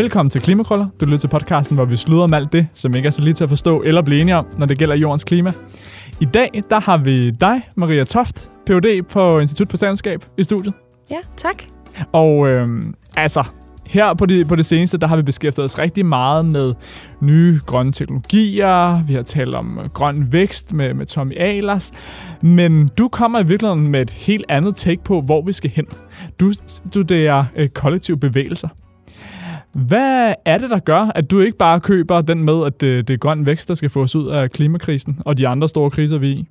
Velkommen til Klimakrøller. Du lytter til podcasten, hvor vi sluder om alt det, som ikke er så lige til at forstå eller blive enige om, når det gælder jordens klima. I dag, der har vi dig, Maria Toft, Ph.D. på Institut for Statskab i studiet. Ja, tak. Og øhm, altså, her på det, på det seneste, der har vi beskæftiget os rigtig meget med nye grønne teknologier. Vi har talt om øh, grøn vækst med, med Tommy Ahlers. Men du kommer i virkeligheden med et helt andet take på, hvor vi skal hen. Du studerer øh, kollektive bevægelser. Hvad er det, der gør, at du ikke bare køber den med, at det, det er grøn vækst, der skal få os ud af klimakrisen og de andre store kriser, vi er i?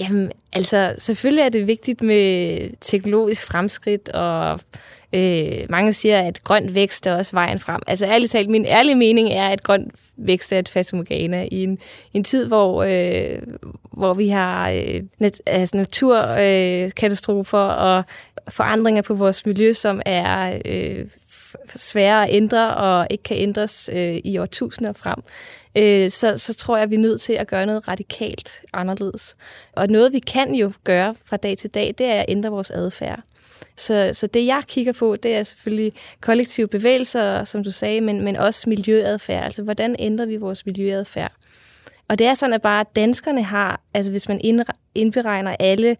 Jamen, altså, selvfølgelig er det vigtigt med teknologisk fremskridt, og øh, mange siger, at grøn vækst er også vejen frem. Altså, ærligt talt, min ærlige mening er, at grøn vækst er et fastomorgana i en, en tid, hvor, øh, hvor vi har øh, nat, altså naturkatastrofer øh, og forandringer på vores miljø, som er øh, svære at ændre og ikke kan ændres øh, i årtusinder frem, øh, så, så tror jeg, at vi er nødt til at gøre noget radikalt anderledes. Og noget, vi kan jo gøre fra dag til dag, det er at ændre vores adfærd. Så, så det, jeg kigger på, det er selvfølgelig kollektive bevægelser, som du sagde, men, men også miljøadfærd. Altså, hvordan ændrer vi vores miljøadfærd? Og det er sådan, at bare danskerne har, altså hvis man indberegner alle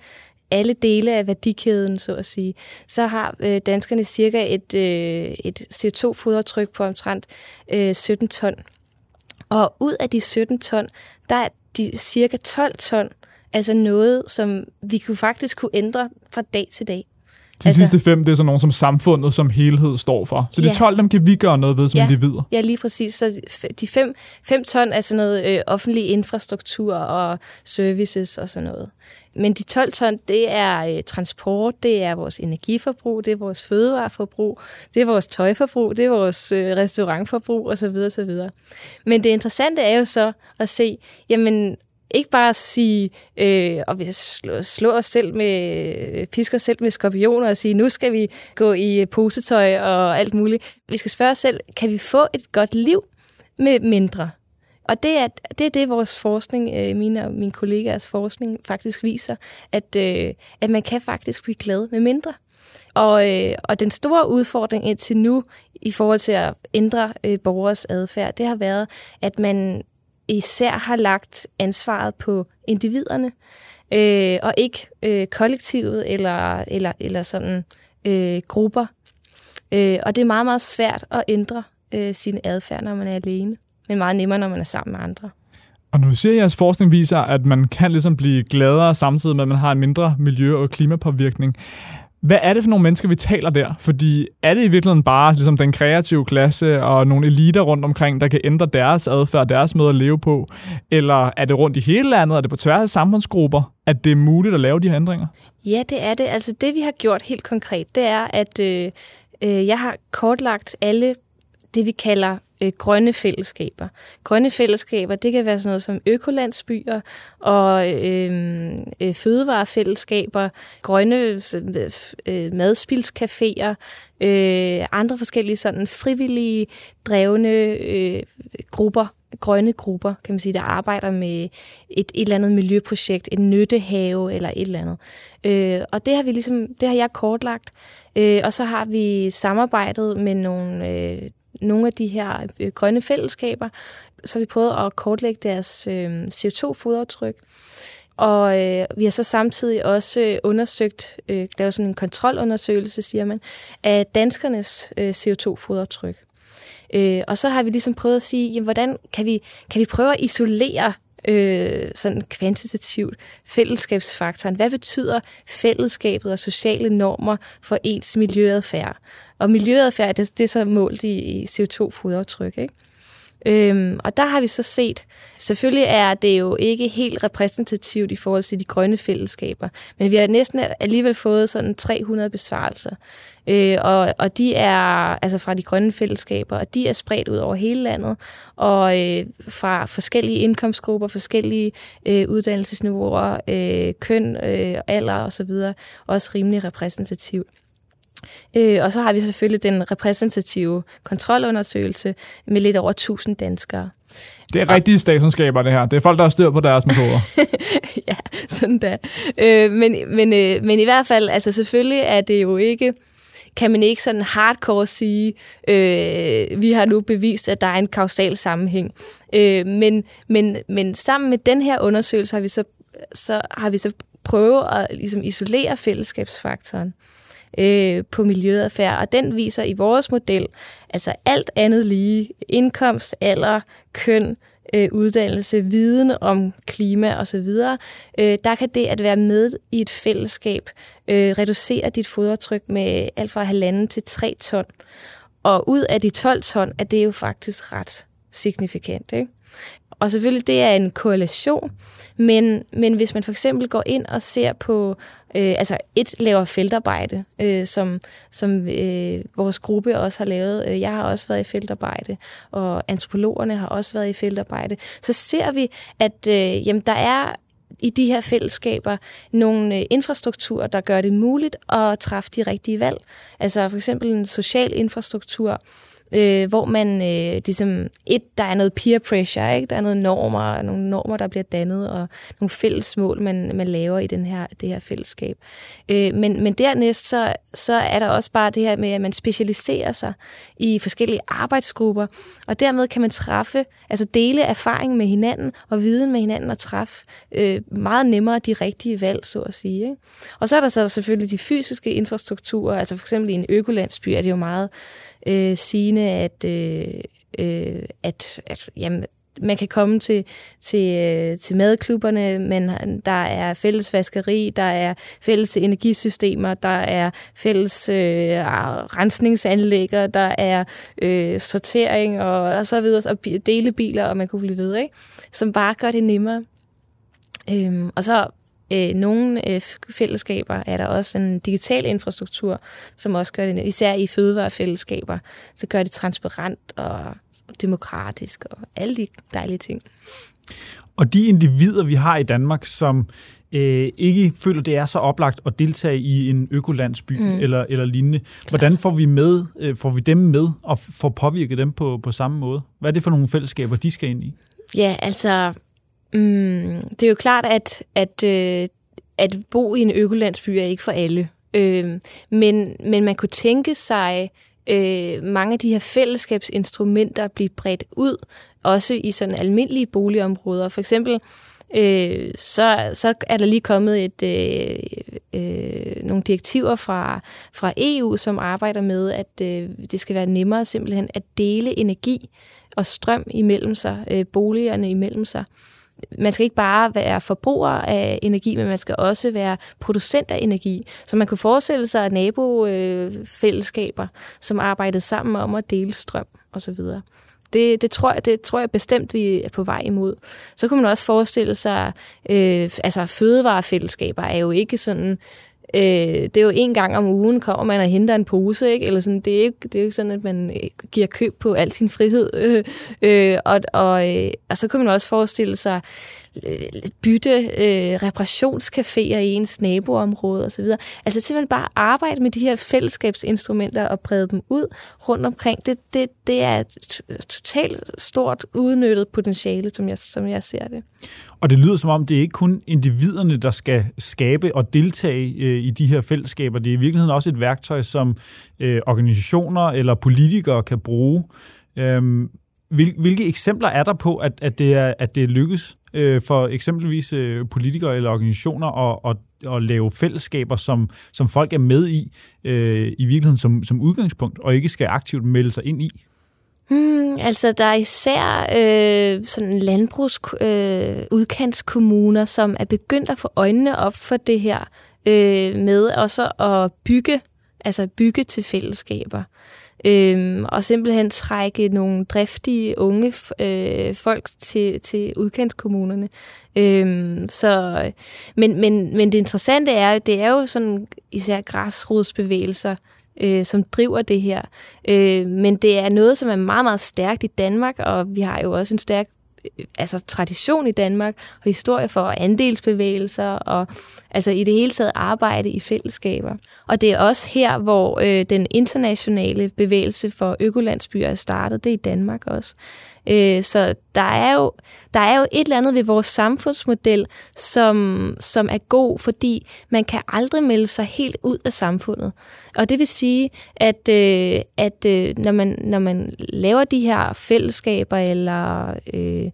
alle dele af værdikæden, så at sige, så har øh, danskerne cirka et, øh, et CO2-fodertryk på omtrent øh, 17 ton. Og ud af de 17 ton, der er de cirka 12 ton, altså noget, som vi kunne faktisk kunne ændre fra dag til dag. De altså, sidste fem, det er så nogle, som samfundet som helhed står for. Så de ja. 12, dem kan vi gøre noget ved som ja, individer. Ja, lige præcis. Så de fem, fem ton er sådan noget øh, offentlig infrastruktur og services og sådan noget. Men de 12 ton, det er øh, transport, det er vores energiforbrug, det er vores fødevareforbrug, det er vores tøjforbrug, det er vores øh, restaurantforbrug osv. osv. Men det interessante er jo så at se, jamen ikke bare sige, øh, og vi slå, slå os selv med, pisker os selv med skorpioner og sige, nu skal vi gå i posetøj og alt muligt. Vi skal spørge os selv, kan vi få et godt liv med mindre? Og det er, det er det, vores forskning, øh, mine og mine kollegaers forskning faktisk viser, at, øh, at man kan faktisk blive glad med mindre. Og, øh, og den store udfordring indtil nu i forhold til at ændre øh, borgers adfærd, det har været, at man især har lagt ansvaret på individerne, øh, og ikke øh, kollektivet eller, eller, eller sådan øh, grupper. Øh, og det er meget, meget svært at ændre øh, sin adfærd, når man er alene, men meget nemmere, når man er sammen med andre. Og nu siger at jeres forskning viser, at man kan ligesom blive gladere samtidig med, at man har en mindre miljø- og klimapåvirkning. Hvad er det for nogle mennesker, vi taler der? Fordi er det i virkeligheden bare ligesom den kreative klasse og nogle eliter rundt omkring, der kan ændre deres adfærd, deres måde at leve på? Eller er det rundt i hele landet? Er det på tværs af samfundsgrupper, at det er muligt at lave de her ændringer? Ja, det er det. Altså det, vi har gjort helt konkret, det er, at øh, øh, jeg har kortlagt alle det, vi kalder øh, grønne fællesskaber. Grønne fællesskaber, det kan være sådan noget som økolandsbyer og øh, øh, fødevarefællesskaber, grønne øh, øh, madspildscaféer, øh, andre forskellige sådan frivillige, drevne øh, grupper, grønne grupper, kan man sige, der arbejder med et, et eller andet miljøprojekt, en nyttehave eller et eller andet. Øh, og det har vi ligesom, det har jeg kortlagt. Øh, og så har vi samarbejdet med nogle øh, nogle af de her øh, grønne fællesskaber, så vi prøvet at kortlægge deres øh, CO2-fodaftryk. Og øh, vi har så samtidig også øh, undersøgt, øh, lavet sådan en kontrolundersøgelse, siger man, af danskernes øh, CO2-fodaftryk. Øh, og så har vi ligesom prøvet at sige, jamen, hvordan kan vi, kan vi prøve at isolere øh, sådan kvantitativt fællesskabsfaktoren. Hvad betyder fællesskabet og sociale normer for ens miljøadfærd? Og miljøadfærd, det, det er så målt i, i CO2-fodaftryk, ikke? Øhm, og der har vi så set, selvfølgelig er det jo ikke helt repræsentativt i forhold til de grønne fællesskaber, men vi har næsten alligevel fået sådan 300 besvarelser. Øh, og, og de er altså fra de grønne fællesskaber, og de er spredt ud over hele landet, og øh, fra forskellige indkomstgrupper, forskellige øh, uddannelsesniveauer, øh, køn, øh, alder osv., også rimelig repræsentativt. Øh, og så har vi selvfølgelig den repræsentative kontrolundersøgelse med lidt over 1000 danskere. Det er rigtige statskundskaber, det her. Det er folk, der har styr på deres metoder. ja, sådan da. Øh, men, men, øh, men i hvert fald, altså selvfølgelig er det jo ikke kan man ikke sådan hardcore sige, øh, vi har nu bevist, at der er en kausal sammenhæng. Øh, men, men, men sammen med den her undersøgelse har vi så, så, har vi så prøvet at ligesom isolere fællesskabsfaktoren øh, på miljøadfærd, og den viser i vores model, altså alt andet lige, indkomst, alder, køn, øh, uddannelse, viden om klima osv., øh, der kan det at være med i et fællesskab øh, reducere dit fodaftryk med alt fra halvanden til 3 ton. Og ud af de 12 ton er det jo faktisk ret signifikant. Ikke? Og selvfølgelig, det er en korrelation, men, men hvis man for eksempel går ind og ser på, øh, altså et laver feltarbejde, øh, som, som øh, vores gruppe også har lavet. Øh, jeg har også været i feltarbejde, og antropologerne har også været i feltarbejde. Så ser vi, at øh, jamen, der er i de her fællesskaber nogle øh, infrastrukturer, der gør det muligt at træffe de rigtige valg. Altså for eksempel en social infrastruktur, øh, hvor man øh, ligesom, et, der er noget peer pressure, ikke? der er noget normer, nogle normer, der bliver dannet, og nogle fælles mål, man, man laver i den her, det her fællesskab. Øh, men, men dernæst, så, så er der også bare det her med, at man specialiserer sig i forskellige arbejdsgrupper, og dermed kan man træffe, altså dele erfaring med hinanden, og viden med hinanden, og træffe øh, meget nemmere de rigtige valg, så at sige. Ikke? Og så er der så selvfølgelig de fysiske infrastrukturer, altså for eksempel i en økolandsby er det jo meget øh, Sine, at, øh, øh, at, at jamen, man kan komme til, til, øh, til madklubberne, men der er fælles vaskeri, der er fælles energisystemer, der er fælles øh, rensningsanlæg, der er øh, sortering og, og så videre, og delebiler, og man kunne blive ved, ikke? som bare gør det nemmere. Øhm, og så øh, nogle øh, fællesskaber er der også en digital infrastruktur, som også gør det, især i fødevarefællesskaber, så gør det transparent og demokratisk og alle de dejlige ting. Og de individer, vi har i Danmark, som øh, ikke føler, det er så oplagt at deltage i en økolandsby mm. eller, eller lignende. Klart. Hvordan får vi, med, øh, får vi dem med og får påvirket dem på, på samme måde? Hvad er det for nogle fællesskaber, de skal ind i? Ja, altså Mm, det er jo klart, at, at, øh, at bo i en økolandsby er ikke for alle. Øh, men, men man kunne tænke sig øh, mange af de her fællesskabsinstrumenter blive bredt ud, også i sådan almindelige boligområder. For eksempel øh, så, så er der lige kommet et, øh, øh, nogle direktiver fra, fra EU, som arbejder med, at øh, det skal være nemmere simpelthen at dele energi og strøm imellem sig, øh, boligerne imellem sig man skal ikke bare være forbruger af energi, men man skal også være producent af energi. Så man kunne forestille sig nabofællesskaber, som arbejdede sammen om at dele strøm osv. Det, det, tror jeg, det tror jeg bestemt, vi er på vej imod. Så kunne man også forestille sig, øh, altså fødevarefællesskaber er jo ikke sådan Øh, det er jo en gang om ugen, kommer man og henter en pose, ikke? Eller sådan, det, er ikke, det er jo ikke sådan, at man øh, giver køb på al sin frihed. øh, og, og, øh, og så kan man også forestille sig, Øh, bytte øh, reparationscaféer i ens naboområde osv. Altså simpelthen bare arbejde med de her fællesskabsinstrumenter og brede dem ud rundt omkring. Det, det, det er et totalt stort udnyttet potentiale, som jeg, som jeg ser det. Og det lyder som om, det er ikke kun individerne, der skal skabe og deltage øh, i de her fællesskaber. Det er i virkeligheden også et værktøj, som øh, organisationer eller politikere kan bruge. Øhm, Hvil, hvilke eksempler er der på, at, at, det, er, at det lykkes øh, for eksempelvis øh, politikere eller organisationer at, at, at lave fællesskaber, som, som folk er med i, øh, i virkeligheden som, som udgangspunkt, og ikke skal aktivt melde sig ind i? Hmm, altså, der er især øh, sådan landbrugs øh, udkantskommuner, som er begyndt at få øjnene op for det her øh, med også at bygge, altså bygge til fællesskaber øhm, og simpelthen trække nogle driftige unge øh, folk til, til udkantskommunerne. Øhm, så, men, men, men det interessante er, det er jo sådan især græsrodsbevægelser, øh, som driver det her. Øh, men det er noget, som er meget, meget stærkt i Danmark, og vi har jo også en stærk altså tradition i Danmark, og historie for andelsbevægelser, og altså i det hele taget arbejde i fællesskaber. Og det er også her, hvor øh, den internationale bevægelse for økolandsbyer er startet, det er i Danmark også. Øh, så der er, jo, der er jo et eller andet ved vores samfundsmodel, som, som er god, fordi man kan aldrig melde sig helt ud af samfundet. Og det vil sige, at, øh, at øh, når, man, når man laver de her fællesskaber, eller øh,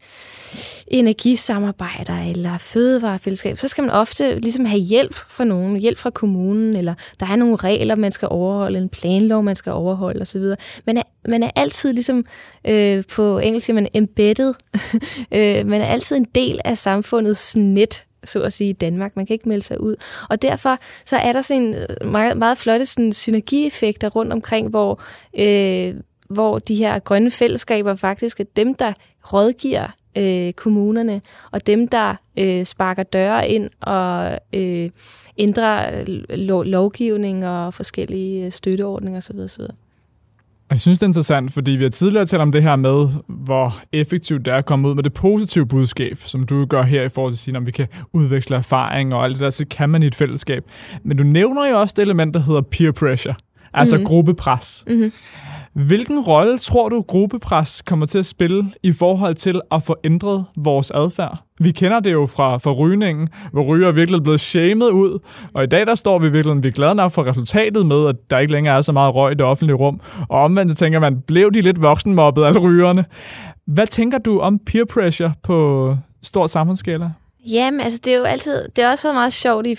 energisamarbejder, eller fødevarefællesskab, så skal man ofte ligesom have hjælp fra nogen, hjælp fra kommunen, eller der er nogle regler, man skal overholde, en planlov, man skal overholde osv. Man er, man er altid ligesom, øh, på engelsk siger man embedded, øh, man er altid en del af samfundets net, så at sige, i Danmark. Man kan ikke melde sig ud. Og derfor så er der sådan en meget, meget flotte sådan, synergieffekter rundt omkring, hvor, øh, hvor de her grønne fællesskaber faktisk er dem, der rådgiver øh, kommunerne, og dem, der øh, sparker døre ind og øh, ændrer lo- lovgivning og forskellige støtteordninger osv. osv. Jeg synes, det er interessant, fordi vi har tidligere talt om det her med, hvor effektivt det er at komme ud med det positive budskab, som du gør her i forhold til at sige, om vi kan udveksle erfaring og alt det der, så kan man i et fællesskab. Men du nævner jo også det element, der hedder peer pressure, altså mm-hmm. gruppepres. Mm-hmm. Hvilken rolle tror du, gruppepres kommer til at spille i forhold til at få ændret vores adfærd? Vi kender det jo fra, fra rygningen, hvor ryger er virkelig blevet shamed ud, og i dag der står vi virkelig, vi er glade nok for resultatet med, at der ikke længere er så meget røg i det offentlige rum. Og omvendt så tænker man, blev de lidt voksenmobbet, alle rygerne? Hvad tænker du om peer pressure på stort samfundsskala? Jamen, altså det er jo altid, det er også været meget sjovt i,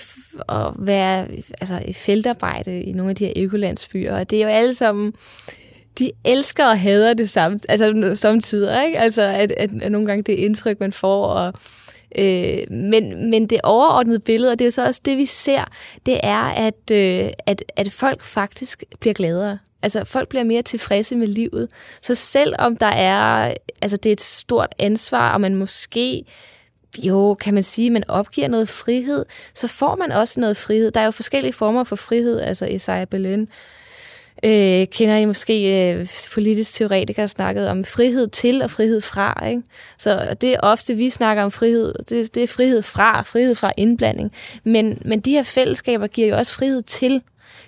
at være altså, i feltarbejde i nogle af de her økolandsbyer, og det er jo alle sammen, de elsker og hader det samme, altså samtidig, ikke? Altså, at, at, at nogle gange det indtryk, man får, og, øh, men, men det overordnede billede, og det er så også det, vi ser, det er, at, øh, at, at folk faktisk bliver gladere. Altså, folk bliver mere tilfredse med livet. Så selvom der er, altså det er et stort ansvar, og man måske jo, kan man sige, man opgiver noget frihed, så får man også noget frihed. Der er jo forskellige former for frihed, altså Isaiah Berlin øh, kender I måske øh, politisk teoretikere snakket om frihed til og frihed fra. Ikke? Så det er ofte, vi snakker om frihed, det, det er frihed fra, frihed fra indblanding. Men, men de her fællesskaber giver jo også frihed til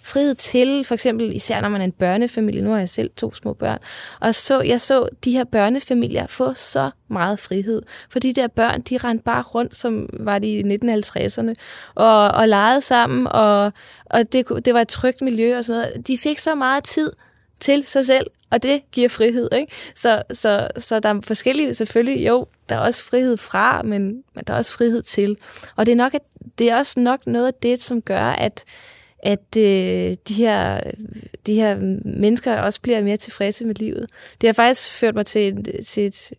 frihed til, for eksempel især når man er en børnefamilie, nu har jeg selv to små børn, og så, jeg så de her børnefamilier få så meget frihed, for de der børn, de rendte bare rundt, som var de i 1950'erne, og, og legede sammen, og, og det, det var et trygt miljø og sådan noget. De fik så meget tid til sig selv, og det giver frihed. Ikke? Så, så, så der er forskellige, selvfølgelig, jo, der er også frihed fra, men, men der er også frihed til. Og det er, nok, det er også nok noget af det, som gør, at, at øh, de, her, de her mennesker også bliver mere tilfredse med livet. Det har faktisk ført mig til, et, til et,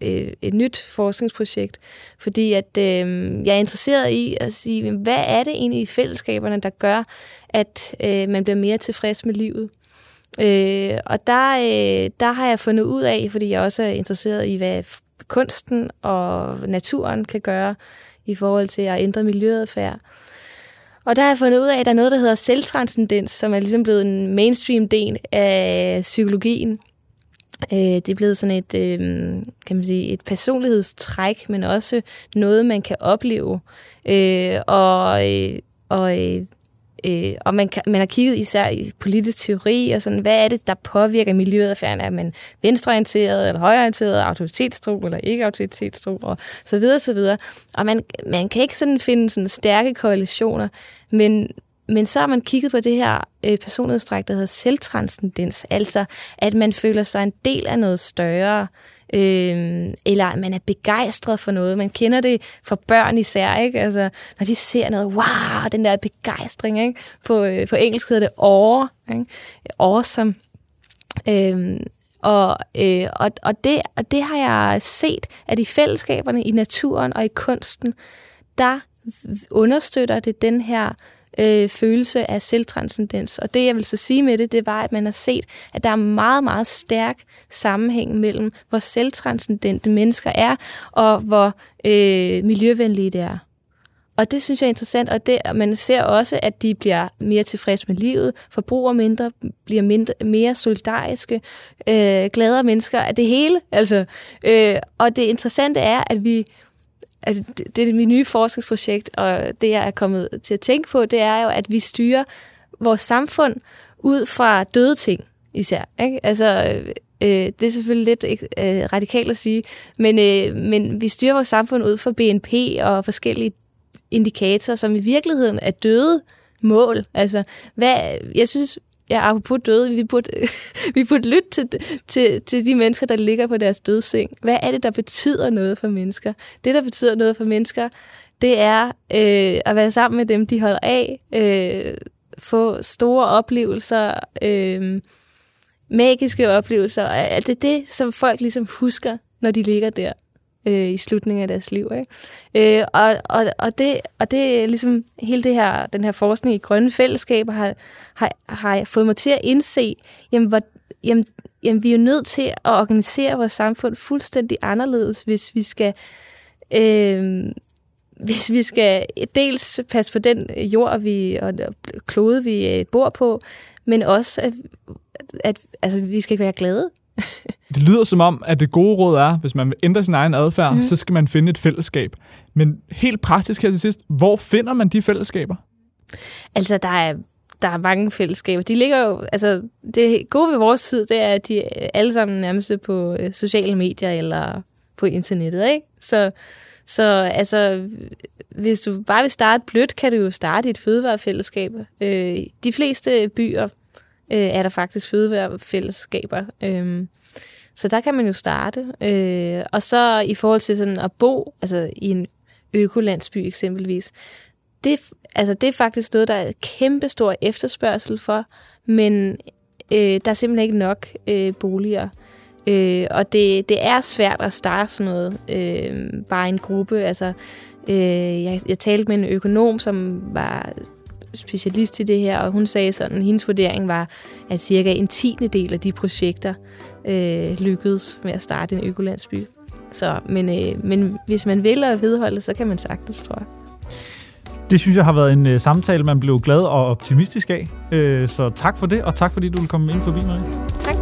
øh, et nyt forskningsprojekt, fordi at øh, jeg er interesseret i at sige, hvad er det egentlig i fællesskaberne, der gør, at øh, man bliver mere tilfreds med livet? Øh, og der, øh, der har jeg fundet ud af, fordi jeg også er interesseret i, hvad kunsten og naturen kan gøre i forhold til at ændre miljøadfærd. Og der har jeg fundet ud af, at der er noget, der hedder selvtranscendens, som er ligesom blevet en mainstream del af psykologien. Øh, det er blevet sådan et, øh, kan man sige, et personlighedstræk, men også noget, man kan opleve. Øh, og øh, og Øh, Øh, og man, kan, man har kigget især i politisk teori, og sådan, hvad er det, der påvirker miljøadfærden? Er man venstreorienteret, eller højreorienteret, autoritetstro, eller ikke autoritetstro, og så videre, så videre. Og man, man kan ikke sådan finde sådan stærke korrelationer, men, men så har man kigget på det her øh, personlighedstræk, der hedder selvtranscendens, altså at man føler sig en del af noget større, øh, eller man er begejstret for noget. Man kender det for børn især, ikke? Altså, når de ser noget, wow, den der begejstring, ikke? På, øh, på engelsk hedder det awe, ikke? awesome. Øh, og, øh, og, og, det, og det har jeg set, at i fællesskaberne, i naturen og i kunsten, der understøtter det den her øh, følelse af selvtranscendens. Og det, jeg vil så sige med det, det var, at man har set, at der er meget, meget stærk sammenhæng mellem, hvor selvtranscendente mennesker er, og hvor øh, miljøvenlige det er. Og det synes jeg er interessant, og det, man ser også, at de bliver mere tilfredse med livet, forbruger mindre, bliver mindre, mere solidariske, øh, gladere mennesker af det hele. Altså, øh, og det interessante er, at vi altså, det, det er mit nye forskningsprojekt, og det jeg er kommet til at tænke på, det er jo, at vi styrer vores samfund ud fra døde ting især. Ikke? Altså, Øh, det er selvfølgelig lidt øh, radikalt at sige, men, øh, men vi styrer vores samfund ud fra BNP og forskellige indikatorer, som i virkeligheden er døde mål. Altså, hvad, jeg synes, ja, apropos døde, vi burde, vi burde lytte til, til, til de mennesker, der ligger på deres dødseng. Hvad er det, der betyder noget for mennesker? Det, der betyder noget for mennesker, det er øh, at være sammen med dem, de holder af, øh, få store oplevelser, øh, magiske oplevelser. Er det det, som folk ligesom husker, når de ligger der øh, i slutningen af deres liv? Ikke? Øh, og, og, og, det, og det er ligesom hele det her, den her forskning i grønne fællesskaber har, har, har fået mig til at indse, jamen, hvor, jamen, jamen, vi er jo nødt til at organisere vores samfund fuldstændig anderledes, hvis vi skal... Øh, hvis vi skal dels passe på den jord vi, og klode, vi øh, bor på, men også, at, at altså, vi skal være glade. det lyder som om, at det gode råd er, hvis man vil ændre sin egen adfærd, mm. så skal man finde et fællesskab. Men helt praktisk her til sidst, hvor finder man de fællesskaber? Altså, der er der er mange fællesskaber. De ligger jo, altså, det gode ved vores tid, det er, at de alle sammen nærmest på øh, sociale medier eller på internettet, ikke? Så, så altså, hvis du bare vil starte blødt, kan du jo starte i et fødevarefællesskab. Øh, de fleste byer øh, er der faktisk fødevarefællesskaber. Øh, så der kan man jo starte. Øh, og så i forhold til sådan at bo altså i en økolandsby eksempelvis, det, altså det er faktisk noget, der er kæmpe stor efterspørgsel for, men øh, der er simpelthen ikke nok øh, boliger. Øh, og det, det er svært at starte sådan noget, øh, bare en gruppe. Altså, øh, jeg, jeg talte med en økonom, som var specialist i det her, og hun sagde sådan, at hendes vurdering var, at cirka en tiende del af de projekter øh, lykkedes med at starte en økolandsby. Så, men, øh, men hvis man vil og vedholde, så kan man sagtens, tror jeg. Det synes jeg har været en uh, samtale, man blev glad og optimistisk af. Uh, så tak for det, og tak fordi du vil komme ind forbi mig. Tak.